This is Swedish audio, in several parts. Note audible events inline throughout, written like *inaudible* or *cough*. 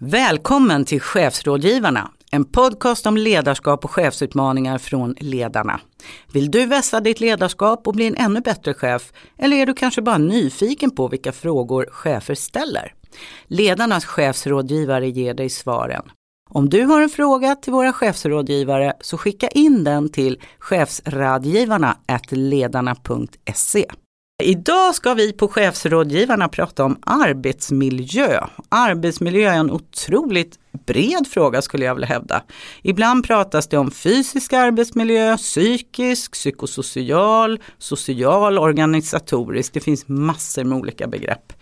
Välkommen till Chefsrådgivarna, en podcast om ledarskap och chefsutmaningar från ledarna. Vill du vässa ditt ledarskap och bli en ännu bättre chef? Eller är du kanske bara nyfiken på vilka frågor chefer ställer? Ledarnas chefsrådgivare ger dig svaren. Om du har en fråga till våra chefsrådgivare så skicka in den till chefsradgivarna ledarna.se. Idag ska vi på Chefsrådgivarna prata om arbetsmiljö. Arbetsmiljö är en otroligt bred fråga skulle jag vilja hävda. Ibland pratas det om fysisk arbetsmiljö, psykisk, psykosocial, social, organisatorisk. Det finns massor med olika begrepp.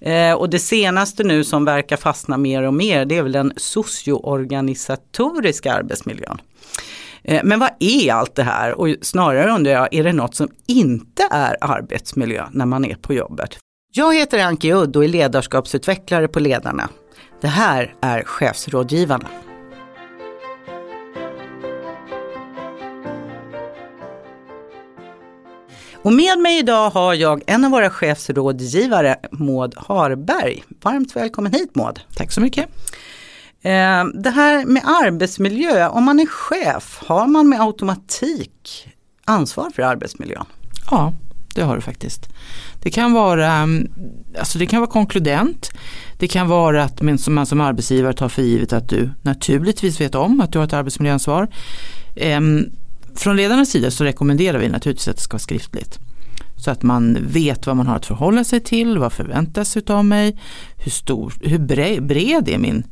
Eh, och det senaste nu som verkar fastna mer och mer det är väl den socioorganisatoriska arbetsmiljön. Eh, men vad är allt det här? Och snarare undrar jag, är det något som inte är arbetsmiljö när man är på jobbet? Jag heter Anki Udd och är ledarskapsutvecklare på Ledarna. Det här är Chefsrådgivarna. Och med mig idag har jag en av våra chefsrådgivare, Maud Harberg. Varmt välkommen hit Maud. Tack så mycket. Eh, det här med arbetsmiljö, om man är chef, har man med automatik ansvar för arbetsmiljön? Ja, det har du faktiskt. Det kan vara, mm, alltså det kan vara konkludent. Det kan vara att man som arbetsgivare tar för givet att du naturligtvis vet om att du har ett arbetsmiljöansvar. Ehm, från ledarnas sida så rekommenderar vi naturligtvis att det ska vara skriftligt. Så att man vet vad man har att förhålla sig till, vad förväntas av mig, hur, stor, hur bred är min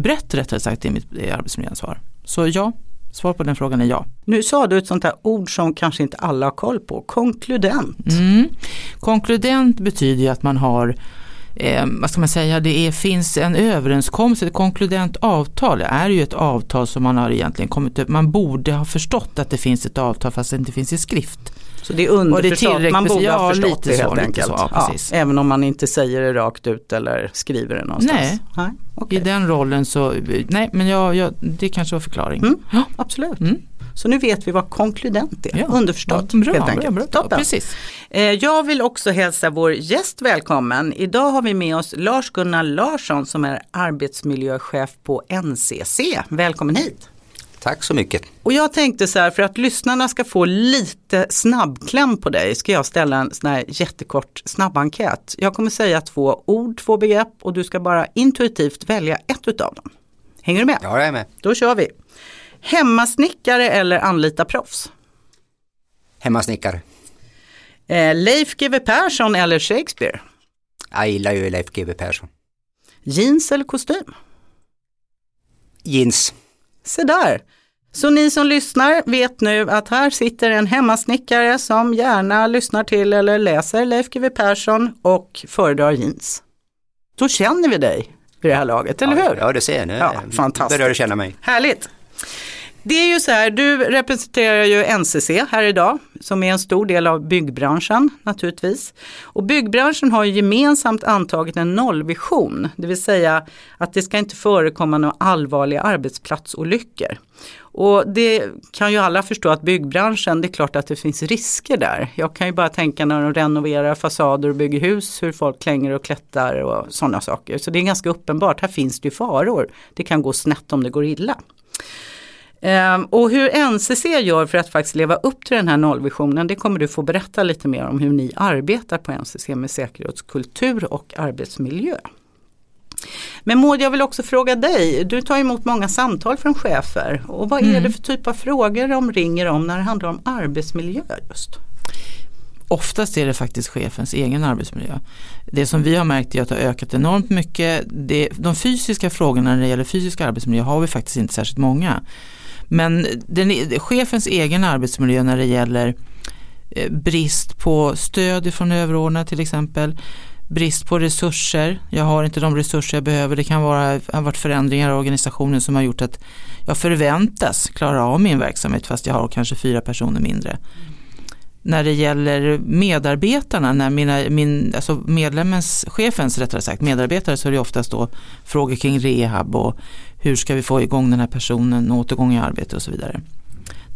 brett rättare sagt är mitt arbetsmiljöansvar. Så ja, svar på den frågan är ja. Nu sa du ett sånt här ord som kanske inte alla har koll på, konkludent. Mm. Konkludent betyder att man har eh, vad ska man säga, det är, finns en överenskommelse, ett konkludent avtal är ju ett avtal som man har egentligen kommit man borde ha förstått att det finns ett avtal fast det inte finns i skrift. Så det är underförstått, man borde ja, ha förstått det helt enkelt. Så, ja, även om man inte säger det rakt ut eller skriver det någonstans. Nej, nej okay. i den rollen så, nej men jag, jag, det kanske var förklaring. Mm, ja, absolut. Mm. Så nu vet vi vad konkludent är, ja, underförstått bra, helt enkelt. Bra, bra, bra, precis. Eh, jag vill också hälsa vår gäst välkommen. Idag har vi med oss Lars-Gunnar Larsson som är arbetsmiljöchef på NCC. Välkommen hit! Tack så mycket. Och jag tänkte så här, för att lyssnarna ska få lite snabbkläm på dig, ska jag ställa en sån här jättekort snabbenkät. Jag kommer säga två ord, två begrepp och du ska bara intuitivt välja ett utav dem. Hänger du med? Ja, jag är med. Då kör vi. Hemmasnickare eller anlita proffs? Hemmasnickare. Eh, Leif GW Persson eller Shakespeare? Jag gillar ju Leif GW Persson. Jeans eller kostym? Jeans. Se där! Så ni som lyssnar vet nu att här sitter en hemmasnickare som gärna lyssnar till eller läser Leif GW Persson och föredrar jeans. Då känner vi dig vid det här laget, eller hur? Ja, det ser jag nu. Ja, fantastiskt. Börjar känna mig. Härligt. Det är ju så här, du representerar ju NCC här idag som är en stor del av byggbranschen naturligtvis. Och byggbranschen har ju gemensamt antagit en nollvision, det vill säga att det ska inte förekomma några allvarliga arbetsplatsolyckor. Och det kan ju alla förstå att byggbranschen, det är klart att det finns risker där. Jag kan ju bara tänka när de renoverar fasader och bygger hus, hur folk klänger och klättrar och sådana saker. Så det är ganska uppenbart, här finns det ju faror. Det kan gå snett om det går illa. Ehm, och hur NCC gör för att faktiskt leva upp till den här nollvisionen det kommer du få berätta lite mer om hur ni arbetar på NCC med säkerhetskultur och arbetsmiljö. Men Maud, jag vill också fråga dig, du tar emot många samtal från chefer och vad är mm. det för typ av frågor de ringer om när det handlar om arbetsmiljö just? Oftast är det faktiskt chefens egen arbetsmiljö. Det som vi har märkt är att det har ökat enormt mycket. Det, de fysiska frågorna när det gäller fysisk arbetsmiljö har vi faktiskt inte särskilt många. Men den, e- chefens egen arbetsmiljö när det gäller eh, brist på stöd från överordnade till exempel. Brist på resurser, jag har inte de resurser jag behöver. Det kan vara, ha varit förändringar i organisationen som har gjort att jag förväntas klara av min verksamhet fast jag har kanske fyra personer mindre. När det gäller medarbetarna, när mina, min, alltså medlemmens, chefens rättare sagt, medarbetare så är det oftast då frågor kring rehab och hur ska vi få igång den här personen, återgång i arbete och så vidare.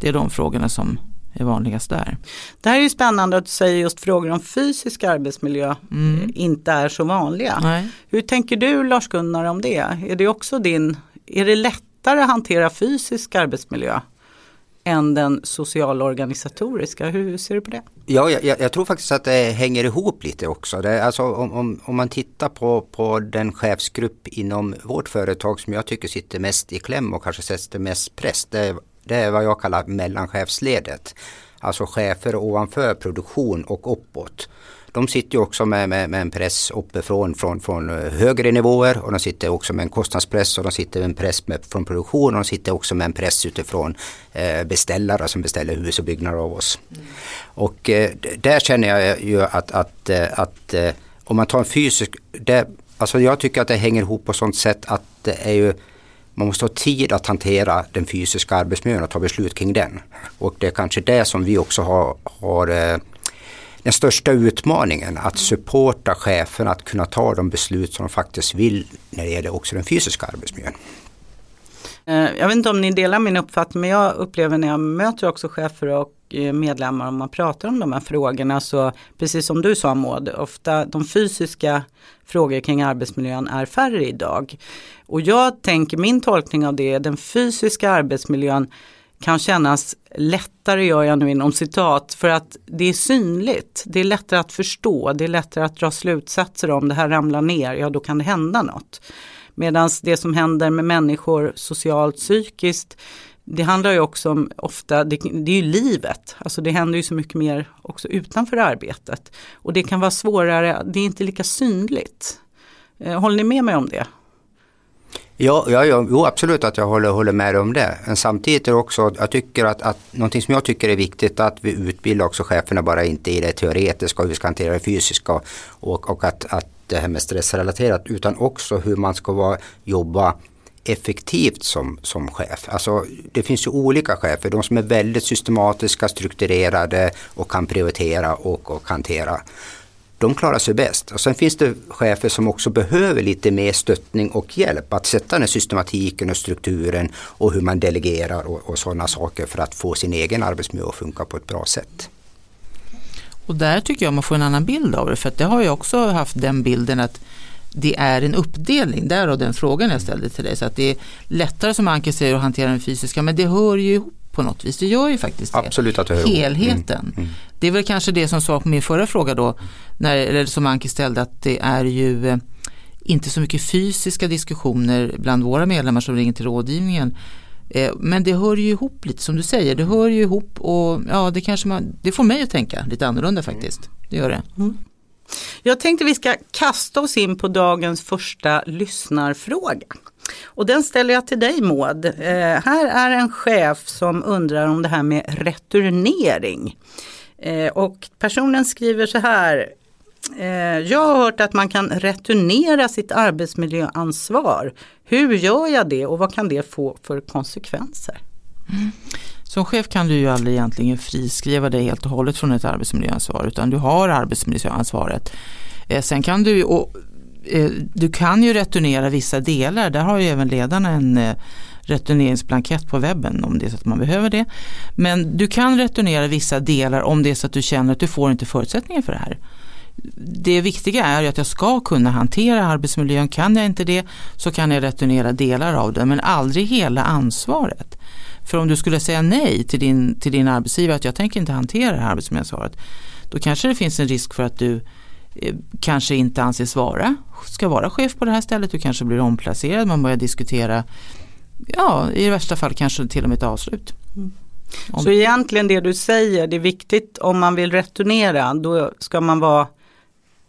Det är de frågorna som är vanligast där. Det här är ju spännande att du säger just frågor om fysisk arbetsmiljö Mm. eh, inte är så vanliga. Nej. Hur tänker du Lars-Gunnar om det? Är det också din, är det lättare att hantera fysisk arbetsmiljö än den socialorganisatoriska? Hur ser du på det? Ja, jag, jag, tror faktiskt att det hänger ihop lite också. Det, alltså, om, om, om man tittar på, på den chefsgrupp inom vårt företag som jag tycker sitter mest i kläm och kanske sätter mest press. Det, det är vad jag kallar mellanchefsledet. Alltså chefer ovanför produktion och uppåt. De sitter ju också med, med, med en press uppifrån från, från eh, högre nivåer och de sitter också med en kostnadspress och de sitter med en press med, från produktion och de sitter också med en press utifrån eh, beställare som beställer hus och byggnader av oss. Och eh, där känner jag ju att, att, eh, att eh, om man tar en fysisk, det, alltså jag tycker att det hänger ihop på sånt sätt att det är ju man måste ha tid att hantera den fysiska arbetsmiljön och ta beslut kring den. Och det är kanske det som vi också har, har den största utmaningen att supporta cheferna att kunna ta de beslut som de faktiskt vill när det gäller också den fysiska arbetsmiljön. Eh, jag vet inte om ni delar min uppfattning men jag upplever när jag möter också chefer och eh, medlemmar om man pratar om de här frågorna så precis som du sa Maud, ofta de fysiska frågor kring arbetsmiljön är färre idag. Och jag tänker min tolkning av det, är den fysiska arbetsmiljön kan kännas lättare gör jag nu inom citat för att det är synligt. Det är lättare att förstå, det är lättare att dra slutsatser om det här ramlar ner, ja då kan det hända något. Medan det som händer med människor socialt, psykiskt, det handlar ju också om ofta, det, det är ju livet, alltså det händer ju så mycket mer också utanför arbetet. Och det kan vara svårare, det är inte lika synligt. Eh, håller ni med mig om det? Ja, ja, ja jo, absolut att jag håller, håller med om det. Men samtidigt är det också, jag tycker att, att någonting som jag tycker är viktigt att vi utbildar också cheferna bara inte i det teoretiska och hur vi ska hantera det fysiska och, och att, att det här med stressrelaterat utan också hur man ska vara, jobba effektivt som, som chef. Alltså, det finns ju olika chefer, de som är väldigt systematiska, strukturerade och kan prioritera och, och hantera. De klarar sig bäst. Och sen finns det chefer som också behöver lite mer stöttning och hjälp att sätta den här systematiken och strukturen och hur man delegerar och, och sådana saker för att få sin egen arbetsmiljö att funka på ett bra sätt. Och där tycker jag man får en annan bild av det. För att det har jag också haft den bilden att det är en uppdelning, därav den frågan jag ställde till dig. Så att det är lättare som Anke säger att hantera den fysiska, men det hör ju ihop på något vis. Det gör ju faktiskt det. Absolut att det hör ihop. Helheten. Mm, mm. Det är väl kanske det som svar på min förra fråga då, när, eller som Anki ställde, att det är ju eh, inte så mycket fysiska diskussioner bland våra medlemmar som ringer till rådgivningen. Eh, men det hör ju ihop lite som du säger, det hör ju ihop och ja, det kanske man, det får mig att tänka lite annorlunda faktiskt. Det gör det. Jag tänkte vi ska kasta oss in på dagens första lyssnarfråga. Och den ställer jag till dig Maud. Eh, här är en chef som undrar om det här med returnering. Eh, och personen skriver så här. Eh, jag har hört att man kan returnera sitt arbetsmiljöansvar. Hur gör jag det och vad kan det få för konsekvenser? Mm. Som chef kan du ju aldrig egentligen friskriva dig helt och hållet från ett arbetsmiljöansvar utan du har arbetsmiljöansvaret. Eh, sen kan du, och, eh, du kan ju returnera vissa delar, där har ju även ledarna en eh, returneringsblankett på webben om det är så att man behöver det. Men du kan returnera vissa delar om det är så att du känner att du får inte förutsättningar för det här. Det viktiga är ju att jag ska kunna hantera arbetsmiljön. Kan jag inte det så kan jag returnera delar av det men aldrig hela ansvaret. För om du skulle säga nej till din, till din arbetsgivare att jag tänker inte hantera det här arbetsmiljöansvaret. Då kanske det finns en risk för att du eh, kanske inte anses vara, ska vara chef på det här stället. Du kanske blir omplacerad, man börjar diskutera, ja i värsta fall kanske till och med ett avslut. Om- Så egentligen det du säger, det är viktigt om man vill returnera, då ska man vara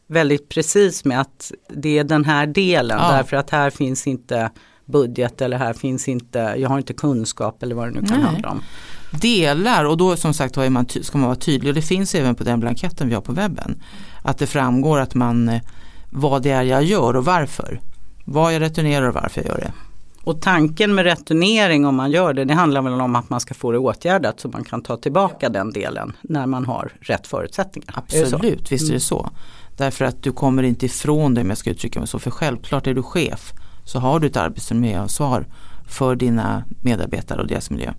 väldigt precis med att det är den här delen, Ja. därför att här finns inte budget eller här finns inte, jag har inte kunskap eller vad det nu kan Nej. handla om. delar och då som sagt har man, ska man vara tydlig och det finns även på den blanketten vi har på webben. Att det framgår att man eh, vad det är jag gör och varför. Vad jag returnerar och varför jag gör det. Och tanken med returnering om man gör det, det handlar väl om att man ska få det åtgärdat så man kan ta tillbaka den delen när man har rätt förutsättningar. Absolut, visst är det så. Därför att du kommer inte ifrån det om jag ska uttrycka mig så. För självklart är du chef så har du ett arbetsmiljöansvar för dina medarbetare och deras miljö.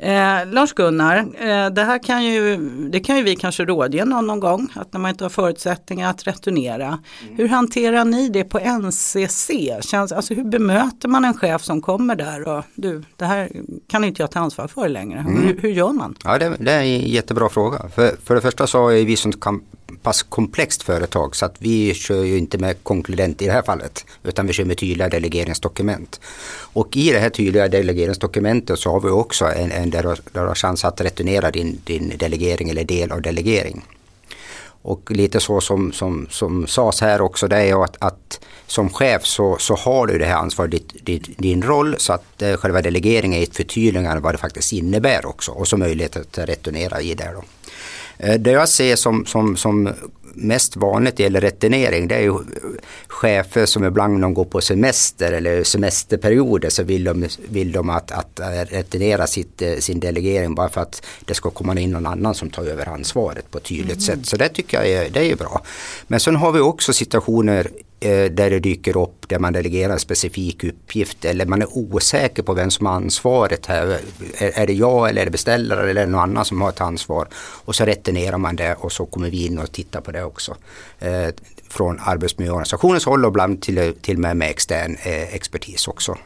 Eh, Lars-Gunnar, eh, det här kan ju, det kan ju vi kanske rådge någon, någon gång, att när man inte har förutsättningar att returnera. Mm. Hur hanterar ni det på NCC? Känns, alltså hur bemöter man en chef som kommer där och du, det här kan inte jag ta ansvar för längre. Mm. Hur, hur, gör man? Ja, det, det, är en jättebra fråga. För, för det första så är vi som pass komplext företag så att vi kör ju inte med konkludent i det här fallet utan vi kör med tydliga delegeringsdokument. Och i det här tydliga delegeringsdokumentet så har vi också en, en där, du, har chans att returnera din, din delegering eller del av delegering. Och lite så som, som, som sades här också det är att, att som chef så, så har du det här ansvaret, ditt, din, din roll så att eh, själva delegeringen är ett förtydligande vad det faktiskt innebär också och så möjlighet att returnera i det. Då. Eh, det jag ser som, som, som mest vanligt gäller returnering det är ju chefer som ibland när de går på semester eller semesterperioder så vill de, vill de att, att returnera sitt, eh, sin delegering bara för att det ska komma in någon annan som tar över ansvaret på ett tydligt mm. sätt. Så det tycker jag är, det är bra. Men sen har vi också situationer Eh, Eh, där det dyker upp där man delegerar en specifik uppgift eller man är osäker på vem som har ansvaret här. Är det jag eller är det beställare eller någon annan som har ett ansvar? Och så returnerar man det och så kommer vi in och tittar på det också. Eh, från arbetsmiljöorganisationens håll och ibland till, till och med med extern eh, expertis också.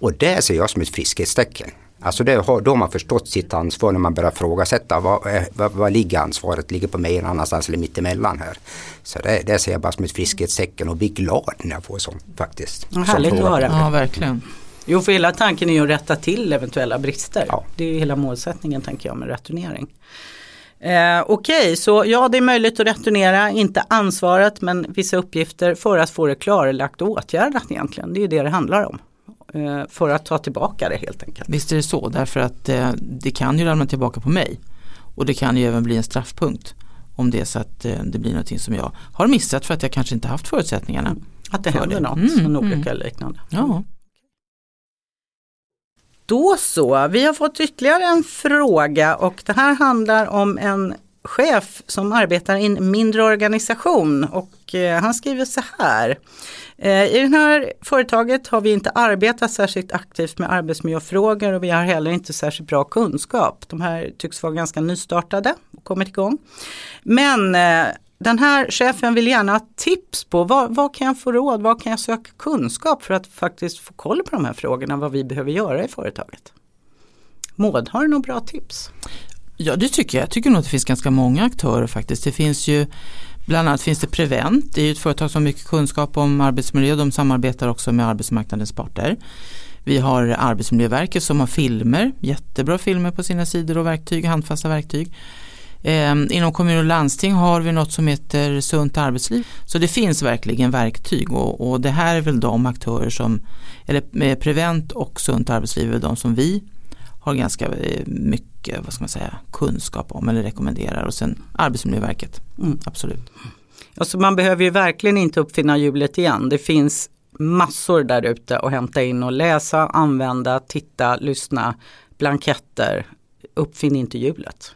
Och det ser jag som ett friskhetstecken. Alltså det har, då har man förstått sitt ansvar när man börjar frågasätta vad, vad, vad ligger ansvaret? Ligger på mig någon annanstans eller mittemellan här? Så det, det ser jag bara som ett friskhetstecken och blir glad när jag får sånt faktiskt. Ja, härligt att höra. Ja, verkligen. Jo, för hela tanken är ju att rätta till eventuella brister. Ja. Det är ju hela målsättningen tänker jag med returnering. Eh, Okej, okay, så ja det är möjligt att returnera, inte ansvaret men vissa uppgifter för att få det klarlagt och åtgärdat egentligen. Det är ju det det handlar om. Eh, för att ta tillbaka det helt enkelt. Visst är det så, därför att eh, det kan ju ramla tillbaka på mig. Och det kan ju även bli en straffpunkt om det är så att eh, det blir någonting som jag har missat för att jag kanske inte haft förutsättningarna. Mm. Att det händer det. något, mm, en olycka mm. eller liknande. Ja. Då så, vi har fått ytterligare en fråga och det här handlar om en chef som arbetar i en mindre organisation och eh, han skriver så här. Eh, I det här företaget har vi inte arbetat särskilt aktivt med arbetsmiljöfrågor och vi har heller inte särskilt bra kunskap. De här tycks vara ganska nystartade och kommit igång. Men eh, den här chefen vill gärna ha tips på vad, vad kan jag få råd, vad kan jag söka kunskap för att faktiskt få koll på de här frågorna, vad vi behöver göra i företaget. Maud, har du några bra tips? Ja det tycker jag. Jag tycker nog att det finns ganska många aktörer faktiskt. Det finns ju Bland annat finns det Prevent, det är ett företag som har mycket kunskap om arbetsmiljö. De samarbetar också med arbetsmarknadens parter. Vi har Arbetsmiljöverket som har filmer, jättebra filmer på sina sidor och verktyg, handfasta verktyg. Eh, inom kommun och landsting har vi något som heter Sunt arbetsliv. Så det finns verkligen verktyg och, och det här är väl de aktörer som, eller eh, Prevent och Sunt arbetsliv är de som vi har ganska eh, mycket vad ska man säga, kunskap om eller rekommenderar och sen Arbetsmiljöverket. Mm. Absolut. Alltså man behöver ju verkligen inte uppfinna hjulet igen. Det finns massor där ute att hämta in och läsa, använda, titta, lyssna, blanketter. Uppfinn inte hjulet.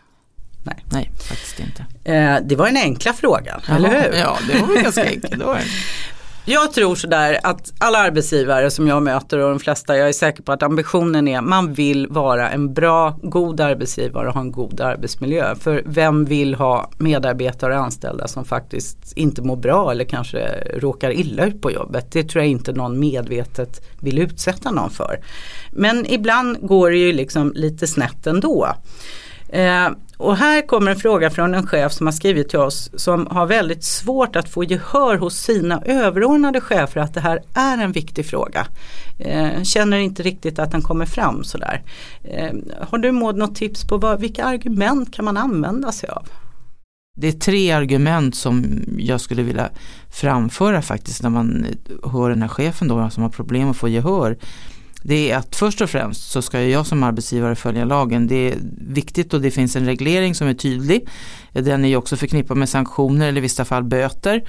Nej. Nej, faktiskt inte. Eh, det var den enkla frågan, Jaha, eller hur? Ja, det var ganska enkelt. *laughs* Jag tror sådär att alla arbetsgivare som jag möter och de flesta, jag är säker på att ambitionen är man vill vara en bra, god arbetsgivare och ha en god arbetsmiljö. För vem vill ha medarbetare och anställda som faktiskt inte mår bra eller kanske råkar illa ut på jobbet. Det tror jag inte någon medvetet vill utsätta någon för. Men ibland går det ju liksom lite snett ändå. Eh, och här kommer en fråga från en chef som har skrivit till oss som har väldigt svårt att få gehör hos sina överordnade chefer att det här är en viktig fråga. Eh, känner inte riktigt att den kommer fram sådär. Eh, har du Maud något tips på vad, vilka argument kan man använda sig av? Det är tre argument som jag skulle vilja framföra faktiskt när man hör den här chefen då som har problem att få gehör det är att först och främst så ska jag som arbetsgivare följa lagen. Det är viktigt och det finns en reglering som är tydlig. Den är ju också förknippad med sanktioner eller i vissa fall böter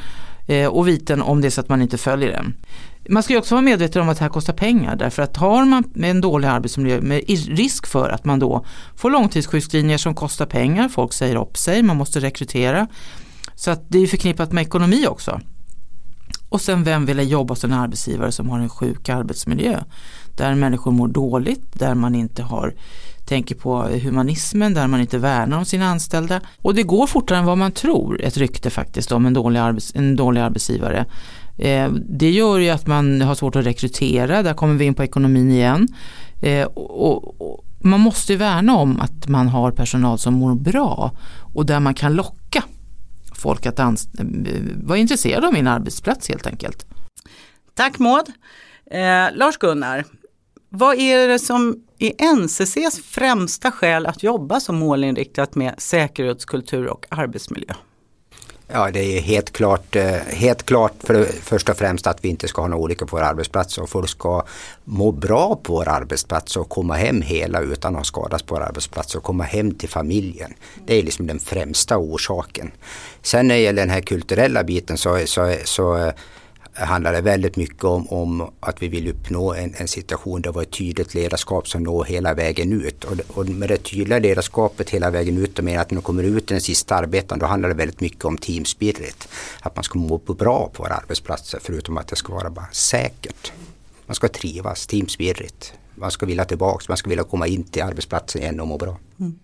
eh, och viten om det är så att man inte följer den. Man ska ju också vara medveten om att det här kostar pengar därför att har man en dålig arbetsmiljö med risk för att man då får långtidssjukskrivningar som kostar pengar, folk säger upp sig, man måste rekrytera. Så att det är förknippat med ekonomi också. Och sen vem vill jobba hos en arbetsgivare som har en sjuk arbetsmiljö? Där människor mår dåligt, där man inte har tänker på humanismen där man inte värnar om sina anställda. Och det går fortare än vad man tror, ett rykte faktiskt om en dålig, arbets, en dålig arbetsgivare. Eh, det gör ju att man har svårt att rekrytera, där kommer vi in på ekonomin igen. Eh, och, och, man måste värna om att man har personal som mår bra och där man kan locka folk att eh, vara intresserade av min arbetsplats helt enkelt. Tack Maud. Eh, Lars-Gunnar, vad är det som är NCCs främsta skäl att jobba så målinriktat med säkerhetskultur och arbetsmiljö? Ja, det är helt klart, eh, helt klart för det första och främst att vi inte ska ha några olyckor på vår arbetsplats och folk ska må bra på vår arbetsplats och komma hem hela utan att skadas på vår arbetsplats och komma hem till familjen. Det är liksom den främsta orsaken. Sen när det gäller den här kulturella biten så, så, så handlar det väldigt mycket om, om att vi vill uppnå en, en, situation där vi har ett tydligt ledarskap som når hela vägen ut. Och, och med det tydliga ledarskapet hela vägen ut och med att när de kommer ut i den sista arbeten då handlar det väldigt mycket om team spirit. Att man ska må bra på våra arbetsplatser förutom att det ska vara bara säkert. Man ska trivas, team spirit. Man ska vilja tillbaka, man ska vilja komma in till arbetsplatsen igen och må bra. Mm.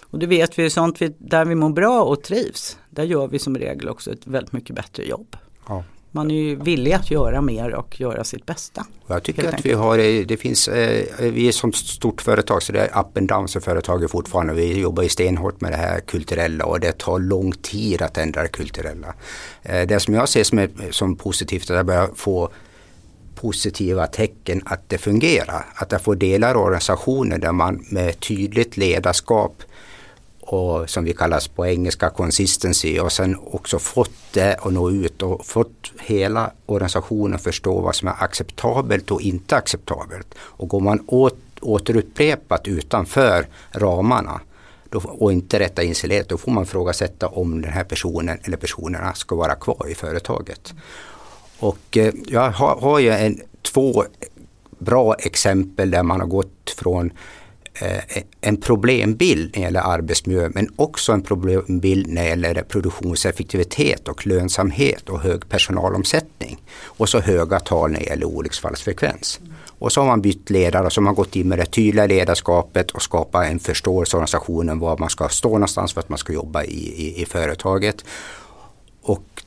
Och det vet vi, sånt vi, där vi mår bra och trivs, där gör vi som regel också ett väldigt mycket bättre jobb. Ja man är ju villig att göra mer och göra sitt bästa. Jag tycker att vi har, eh, det finns, eh, vi är som stort företag så det är up and down för företaget fortfarande. Vi jobbar ju stenhårt med det här kulturella och det tar lång tid att ändra det kulturella. Eh, det som jag ser som, är, som positivt är att jag börjar få positiva tecken att det fungerar. Att jag får delar av organisationen där man med tydligt ledarskap och som vi kallas på engelska consistency och sen också fått det att nå ut och fått hela organisationen förstå vad som är acceptabelt och inte acceptabelt. Och går man åt, återupprepat utanför ramarna då, och inte rätta in sig då får man ifrågasätta om den här personen eller personerna ska vara kvar i företaget. Och eh, jag har, har ju en, två bra exempel där man har gått från Eh, en problembild när det gäller arbetsmiljö men också en problembild när det gäller produktionseffektivitet och lönsamhet och hög personalomsättning. Och så höga tal när det gäller olycksfallsfrekvens. Och så har man bytt ledare och så har man gått in med det tydliga ledarskapet och skapat en förståelse i organisationen var man ska stå någonstans för att man ska jobba i, i, i företaget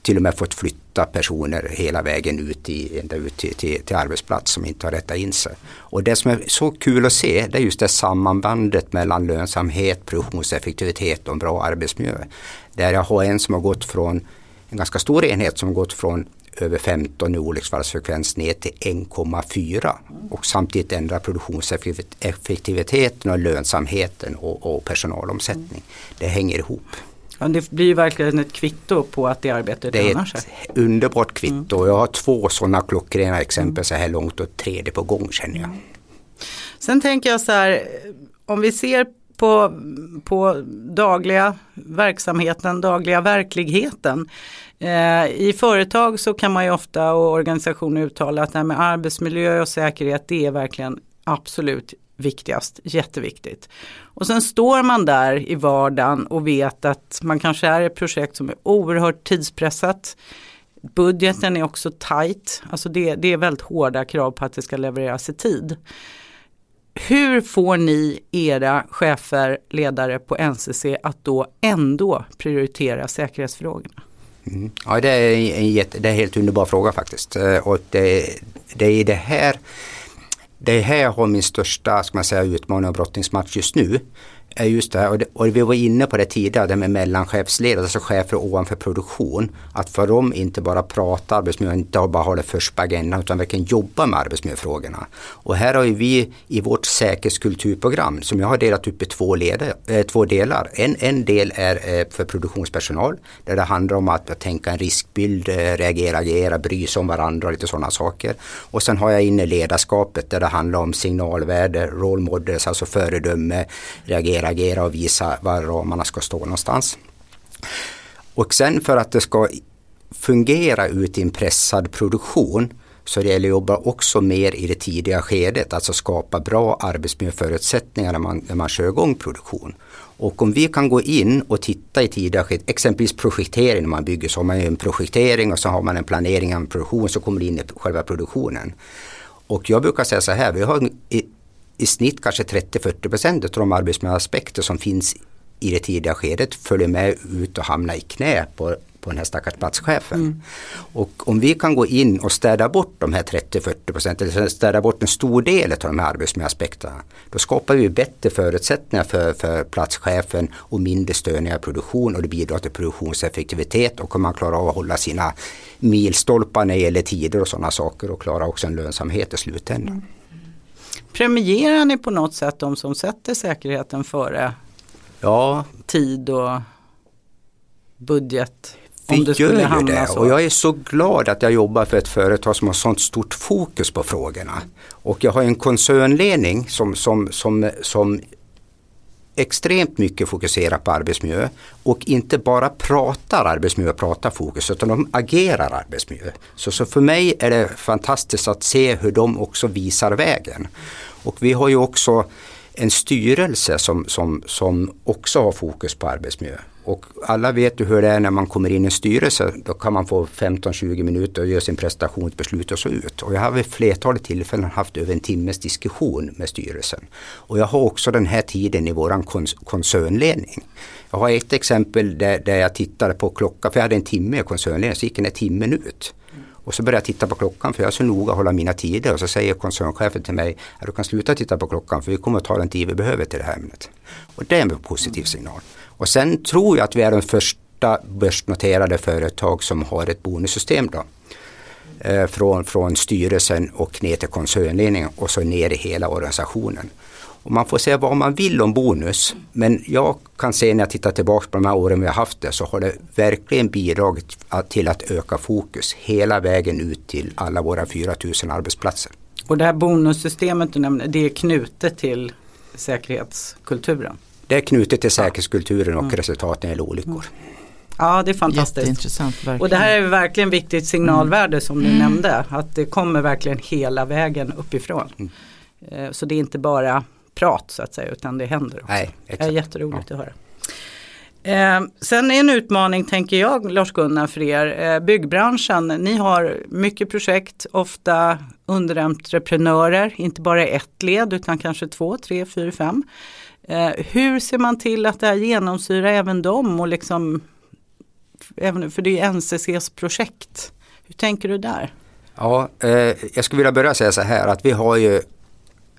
till och med fått flytta personer hela vägen ut, i, ända ut till, till, till arbetsplats som inte har rättat in sig. Och det som är så kul att se det är just det sammanbandet mellan lönsamhet, produktionseffektivitet och en bra arbetsmiljö. Där jag har en som har gått från en ganska stor enhet som har gått från över 15 i olycksfallsfrekvens ner till 1,4 och samtidigt ändra produktionseffektiviteten och lönsamheten och, och personalomsättning. Det hänger ihop. Ja, det blir ju verkligen ett kvitto på att det arbetet lönar sig. Det är ett underbart kvitto. Mm. Jag har två sådana klockrena exempel så här långt och tredje på gång känner jag. Sen tänker jag så här, om vi ser på, på dagliga verksamheten, dagliga verkligheten. Eh, I företag så kan man ju ofta och organisationer uttala att det här med arbetsmiljö och säkerhet det är verkligen absolut viktigast, jätteviktigt. Och sen står man där i vardagen och vet att man kanske är ett projekt som är oerhört tidspressat. Budgeten är också tight, alltså det, det är väldigt hårda krav på att det ska levereras i tid. Hur får ni era chefer, ledare på NCC att då ändå prioritera säkerhetsfrågorna? Mm. Ja, det är en jätte, det är en helt underbar fråga faktiskt. Eh, och det, det är det här det här har min största ska man säga, utmaning och brottningsmatch just nu är just det här, och, det, och vi var inne på det tidigare, det med mellanchefsledare, alltså chefer ovanför produktion. Att för dem inte bara prata arbetsmiljö, inte bara ha det först på agendan utan verkligen jobba med arbetsmiljöfrågorna. Och här har vi i vårt säkerhetskulturprogram som jag har delat upp i två, leder, eh, två delar. En, en del är eh, för produktionspersonal där det handlar om att, att tänka en riskbild, eh, reagera, agera, bry sig om varandra och lite sådana saker. Och sen har jag inne ledarskapet där det handlar om signalvärde, role models, alltså föredöme, reagera interagera och visa var ramarna ska stå någonstans. Och sen för att det ska fungera ut i en pressad produktion så det gäller att jobba också mer i det tidiga skedet, alltså skapa bra arbetsmiljöförutsättningar när man, när man kör igång produktion. Och om vi kan gå in och titta i tidiga skeden, exempelvis projektering när man bygger, så har man en projektering och så har man en planering av en produktion så kommer det in i själva produktionen. Och jag brukar säga så här, vi har i snitt kanske 30-40% av de arbetsmiljöaspekter som finns i det tidiga skedet följer med ut och hamnar i knä på, på den här stackars platschefen. Mm. Och om vi kan gå in och städa bort de här 30-40% eller städa bort en stor del av de här arbetsmiljöaspekterna. Då skapar vi bättre förutsättningar för, för platschefen och mindre störningar i produktion och det bidrar till produktionseffektivitet och man klarar av att hålla sina milstolpar när det gäller tider och sådana saker och klara också en lönsamhet i slutändan. Mm. Premierar ni på något sätt de som sätter säkerheten före ja. tid och budget? Vi det gör ju det så. och jag är så glad att jag jobbar för ett företag som har sånt stort fokus på frågorna. Och jag har en koncernledning som, som, som, som extremt mycket fokuserar på arbetsmiljö och inte bara pratar arbetsmiljö, pratar fokus, utan de agerar arbetsmiljö. Så, så för mig är det fantastiskt att se hur de också visar vägen. Och vi har ju också en styrelse som, som, som också har fokus på arbetsmiljö. Och alla vet ju hur det är när man kommer in i en styrelse. Då kan man få 15-20 minuter och göra sin prestationsbeslut och så ut. Och jag har vid flertalet tillfällen haft över en timmes diskussion med styrelsen. Och jag har också den här tiden i våran koncernledning. Jag har ett exempel där, där jag tittade på klockan, för jag hade en timme i koncernledningen, så gick den här timmen ut. Och så började jag titta på klockan för jag är så noga att hålla mina tider och så säger koncernchefen till mig att du kan sluta titta på klockan för vi kommer att ta den tid vi behöver till det här ämnet. Och det är en positiv signal. Och sen tror jag att vi är de första börsnoterade företag som har ett bonussystem då. Eh, från, från styrelsen och ner till koncernledningen och så ner i hela organisationen. Och man får säga vad man vill om bonus men jag kan se när jag tittar tillbaka på de här åren vi har haft det så har det verkligen bidragit till att öka fokus hela vägen ut till alla våra 4000 arbetsplatser. Och det här bonussystemet du nämnde det är knutet till säkerhetskulturen? Det är knutet till säkerhetskulturen och mm. resultaten eller olyckor. Ja det är fantastiskt. Och det här är verkligen viktigt signalvärde mm. som du mm. nämnde. Att det kommer verkligen hela vägen uppifrån. Mm. Eh, så det är inte bara prat så att säga utan det händer också. Nej, exakt. Det är jätteroligt ja. att höra. Eh, sen är en utmaning tänker jag Lars-Gunnar för er, eh, byggbranschen. Ni har mycket projekt, ofta underentreprenörer, inte bara ett led utan kanske två, tre, fyra, fem. Eh, hur ser man till att det här genomsyrar även dem och liksom, även, för det är NCCs projekt. Hur tänker du där? Ja, eh, jag skulle vilja börja säga så här att vi har ju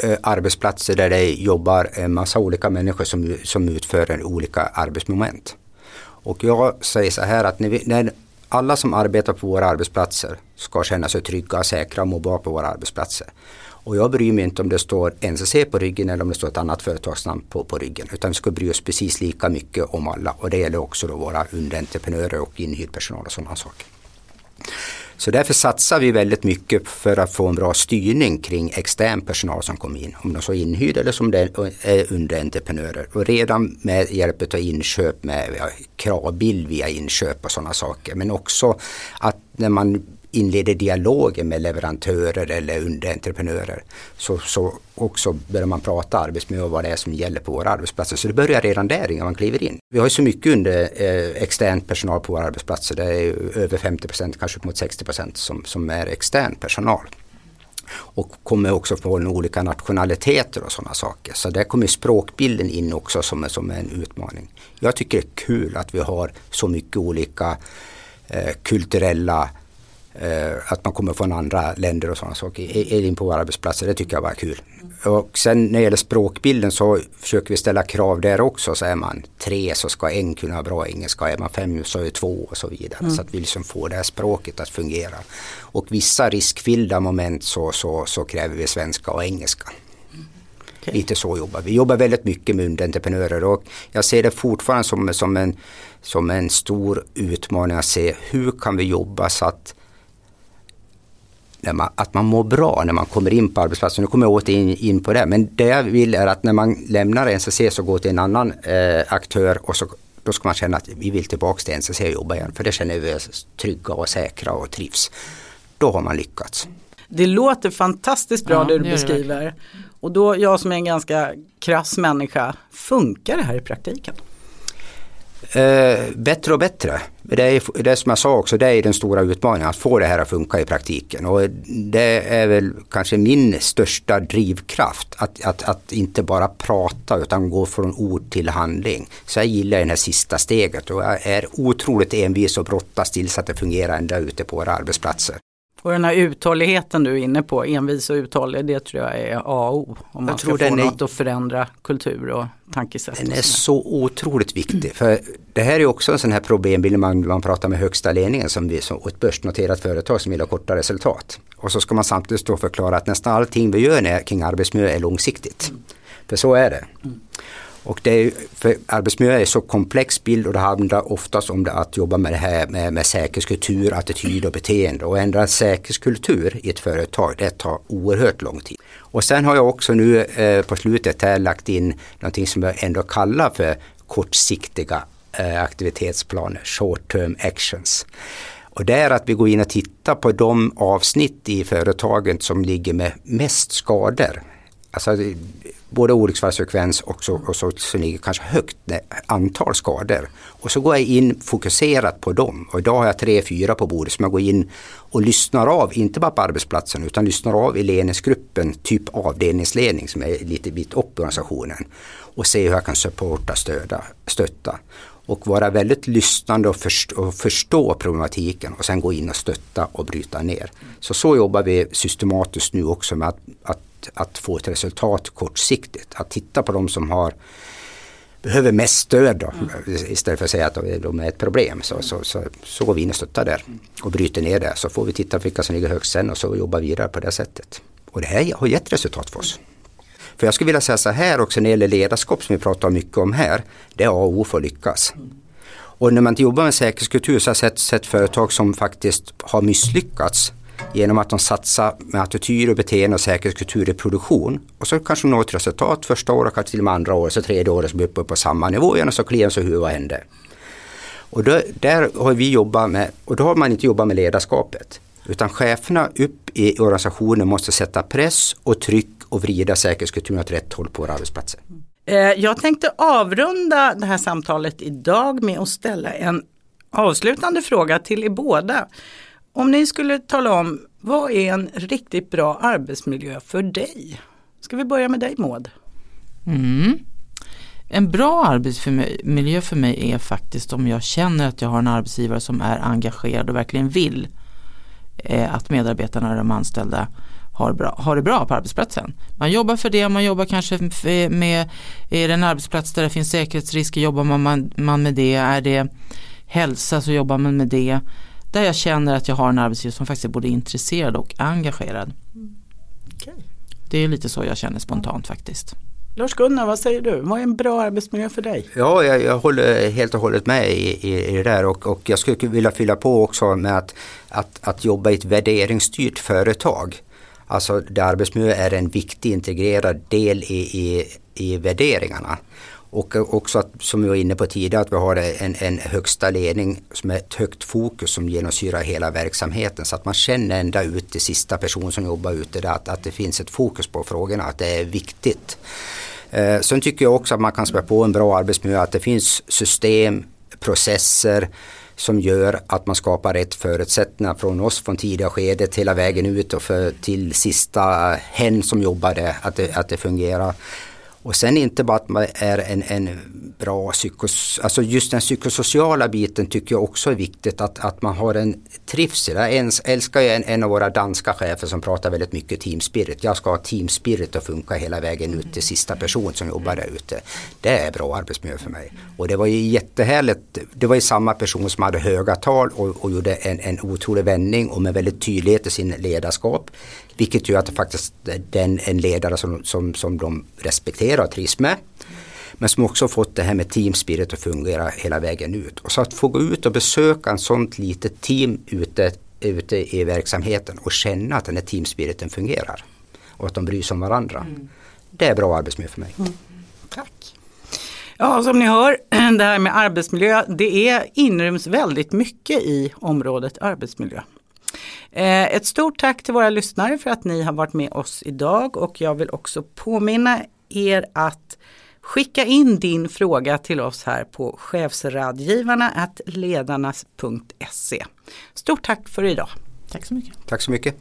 Eh, arbetsplatser där det jobbar en massa olika människor som, som utför olika arbetsmoment. Och jag säger så här att när, vi, när alla som arbetar på våra arbetsplatser ska känna sig trygga, säkra och må bra på våra arbetsplatser. Och jag bryr mig inte om det står NCC på ryggen eller om det står ett annat företagsnamn på, på ryggen. Utan vi ska bry oss precis lika mycket om alla. Och det gäller också då våra underentreprenörer och inhyrd personal och sådana saker. Så därför satsar vi väldigt mycket för att få en bra styrning kring extern personal som kommer in. Om de så är inhyrda eller som det är underentreprenörer. Och redan med hjälp av inköp med kravbild via inköp och sådana saker. Men också att när man inleder dialoger med leverantörer eller underentreprenörer så, så också börjar man prata arbetsmiljö och vad det är som gäller på våra arbetsplatser. Så det börjar redan där innan man kliver in. Vi har ju så mycket under eh, extern personal på våra arbetsplatser. Det är över 50 procent, kanske upp mot 60 procent som, som är extern personal och kommer också från olika nationaliteter och sådana saker. Så där kommer språkbilden in också som, som en utmaning. Jag tycker det är kul att vi har så mycket olika eh, kulturella att man kommer från andra länder och sådana saker in på våra arbetsplatser. Det tycker jag var kul. Och sen när det gäller språkbilden så försöker vi ställa krav där också. Så är man tre så ska en kunna bra engelska. Är man fem så är två och så vidare. Mm. Så att vi liksom får det här språket att fungera. Och vissa riskfyllda moment så, så, så kräver vi svenska och engelska. Okay. Lite så jobbar vi. Vi jobbar väldigt mycket med underentreprenörer och jag ser det fortfarande som, som, en, som en stor utmaning att se hur kan vi jobba så att man, att man mår bra när man kommer in på arbetsplatsen. Nu kommer jag åter in, in på det. Men det jag vill är att när man lämnar NCC så går till en annan eh, aktör och så, då ska man känna att vi vill tillbaka till NCC och jobba igen. För det känner vi oss trygga och säkra och trivs. Då har man lyckats. Det låter fantastiskt bra ja, det du beskriver. Det och då jag som är en ganska krass människa, funkar det här i praktiken? Eh, bättre och bättre. Det är det som jag sa också, det är den stora utmaningen att få det här att funka i praktiken. Och det är väl kanske min största drivkraft att, att, att inte bara prata utan gå från ord till handling. Så jag gillar det här sista steget och jag är otroligt envis och brottas tills att det fungerar ända ute på våra arbetsplatser. Och den här uthålligheten du är inne på, envis och uthållig, det tror jag är A och O. Om man ska få något är, att förändra kultur och tankesätt. Den är så otroligt viktig. För det här är också en sån här problembild man, man pratar med högsta ledningen som vi, som ett börsnoterat företag som vill ha korta resultat. Och så ska man samtidigt stå och förklara att nästan allting vi gör kring arbetsmiljö är långsiktigt. Mm. För så är det. Mm. Och det är, för arbetsmiljö är så komplex bild och det handlar oftast om det att jobba med det här med, med säkerhetskultur, attityd och beteende. Och ändra säkerhetskultur i ett företag, det tar oerhört lång tid. Och sen har jag också nu eh, på slutet här lagt in någonting som jag ändå kallar för kortsiktiga eh, aktivitetsplaner, short term actions. Och det är att vi går in och tittar på de avsnitt i företagen som ligger med mest skador. Alltså både olycksfallsfrekvens och så, och så, så ligger kanske högt eh, antal skador. Och så går jag in fokuserat på dem. Och idag har jag tre, fyra på bordet som jag går in och lyssnar av, inte bara på arbetsplatsen utan lyssnar av i ledningsgruppen, typ avdelningsledning som är lite bit upp i organisationen. Och ser hur jag kan supporta, stöda, stötta och vara väldigt lyssnande och förstå, och förstå, problematiken och sen gå in och stötta och bryta ner. Så så jobbar vi systematiskt nu också med att, att att, få ett resultat kortsiktigt. Att titta på de som har behöver mest stöd då, mm. istället för att säga att de är ett problem. Så, så, så, så går vi in och stöttar där och bryter ner det. Så får vi titta på vilka som ligger högst sen och så jobbar vi vidare på det sättet. Och det här har gett resultat för oss. För jag skulle vilja säga så här också när det gäller ledarskap som vi pratar mycket om här. Det är A och O för att lyckas. Och när man jobbar med säkerhetskultur så har jag sett, sett företag som faktiskt har misslyckats genom att de satsar med attityd och beteende och säkerhetskultur i produktion. Och så kanske de når ett resultat första året, kanske till och med andra året, så tredje året så blir uppe på samma nivå igen och så kliar så hur vad händer? Och då, där har vi jobbat med, och då har man inte jobbat med ledarskapet. Utan cheferna upp i organisationen måste sätta press och tryck och vrida säkerhetskulturen åt rätt håll på våra arbetsplatser. Eh, jag tänkte avrunda det här samtalet idag med att ställa en avslutande fråga till er båda. Om ni skulle tala om, vad är en riktigt bra arbetsmiljö för dig? Ska vi börja med dig Maud? Mm. En bra arbetsmiljö för mig är faktiskt om jag känner att jag har en arbetsgivare som är engagerad och verkligen vill eh, att medarbetarna, de anställda, har, bra, har det bra på arbetsplatsen. Man jobbar för det, man jobbar kanske med, är det en arbetsplats där det finns säkerhetsrisker, jobbar man, man med det, är det hälsa så jobbar man med det. Där jag känner att jag har en arbetsgivare som faktiskt är både intresserad och engagerad. Okay. Det är lite så jag känner spontant faktiskt. Lars-Gunnar, vad säger du? Vad är en bra arbetsmiljö för dig? Ja, jag, jag håller helt och hållet med i, i, i det där och, och, jag skulle vilja fylla på också med att, att, att jobba i ett värderingsstyrt företag. Alltså där arbetsmiljö är en viktig integrerad del i, i, i värderingarna. Och också att, som vi var inne på tidigare, att vi har en, en högsta ledning som är ett högt fokus som genomsyrar hela verksamheten. Så att man känner ända ut till sista person som jobbar ute där att, att det finns ett fokus på frågorna, att det är viktigt. Eh, sen tycker jag också att man kan spä på en bra arbetsmiljö, att det finns system, processer som gör att man skapar rätt förutsättningar från oss från tidiga skedet hela vägen ut och för, till sista hen som jobbar där, att det, att det fungerar. Och sen inte bara att man är en, en bra psykos... Alltså just den psykosociala biten tycker jag också är viktigt att, att man har en trivsel. Jag älskar ju en, en av våra danska chefer som pratar väldigt mycket team spirit. Jag ska ha team spirit att funka hela vägen ut till sista person som jobbar där ute. Det är bra arbetsmiljö för mig. Och det var ju jättehärligt. Det var ju samma person som hade höga tal och, och gjorde en, en otrolig vändning och med väldigt tydlighet i sin ledarskap. Vilket gör att det faktiskt den en ledare som, som, som de respekterar och trivs med. Men som också fått det här med teamspirit att fungera hela vägen ut. Och så att få gå ut och besöka en sånt litet team ute, ute i verksamheten och känna att den här teamspiriten fungerar. Och att de bryr sig om varandra. Mm. Det är bra arbetsmiljö för mig. Mm. Tack. Ja, som ni hör, *clears throat* det här med arbetsmiljö, det är inryms väldigt mycket i området arbetsmiljö. Eh, ett stort tack till våra lyssnare för att ni har varit med oss idag och jag vill också påminna er att skicka in din fråga till oss här på chefsradgivarna ledarnas.se. Stort tack för idag. Tack så mycket. Tack så mycket.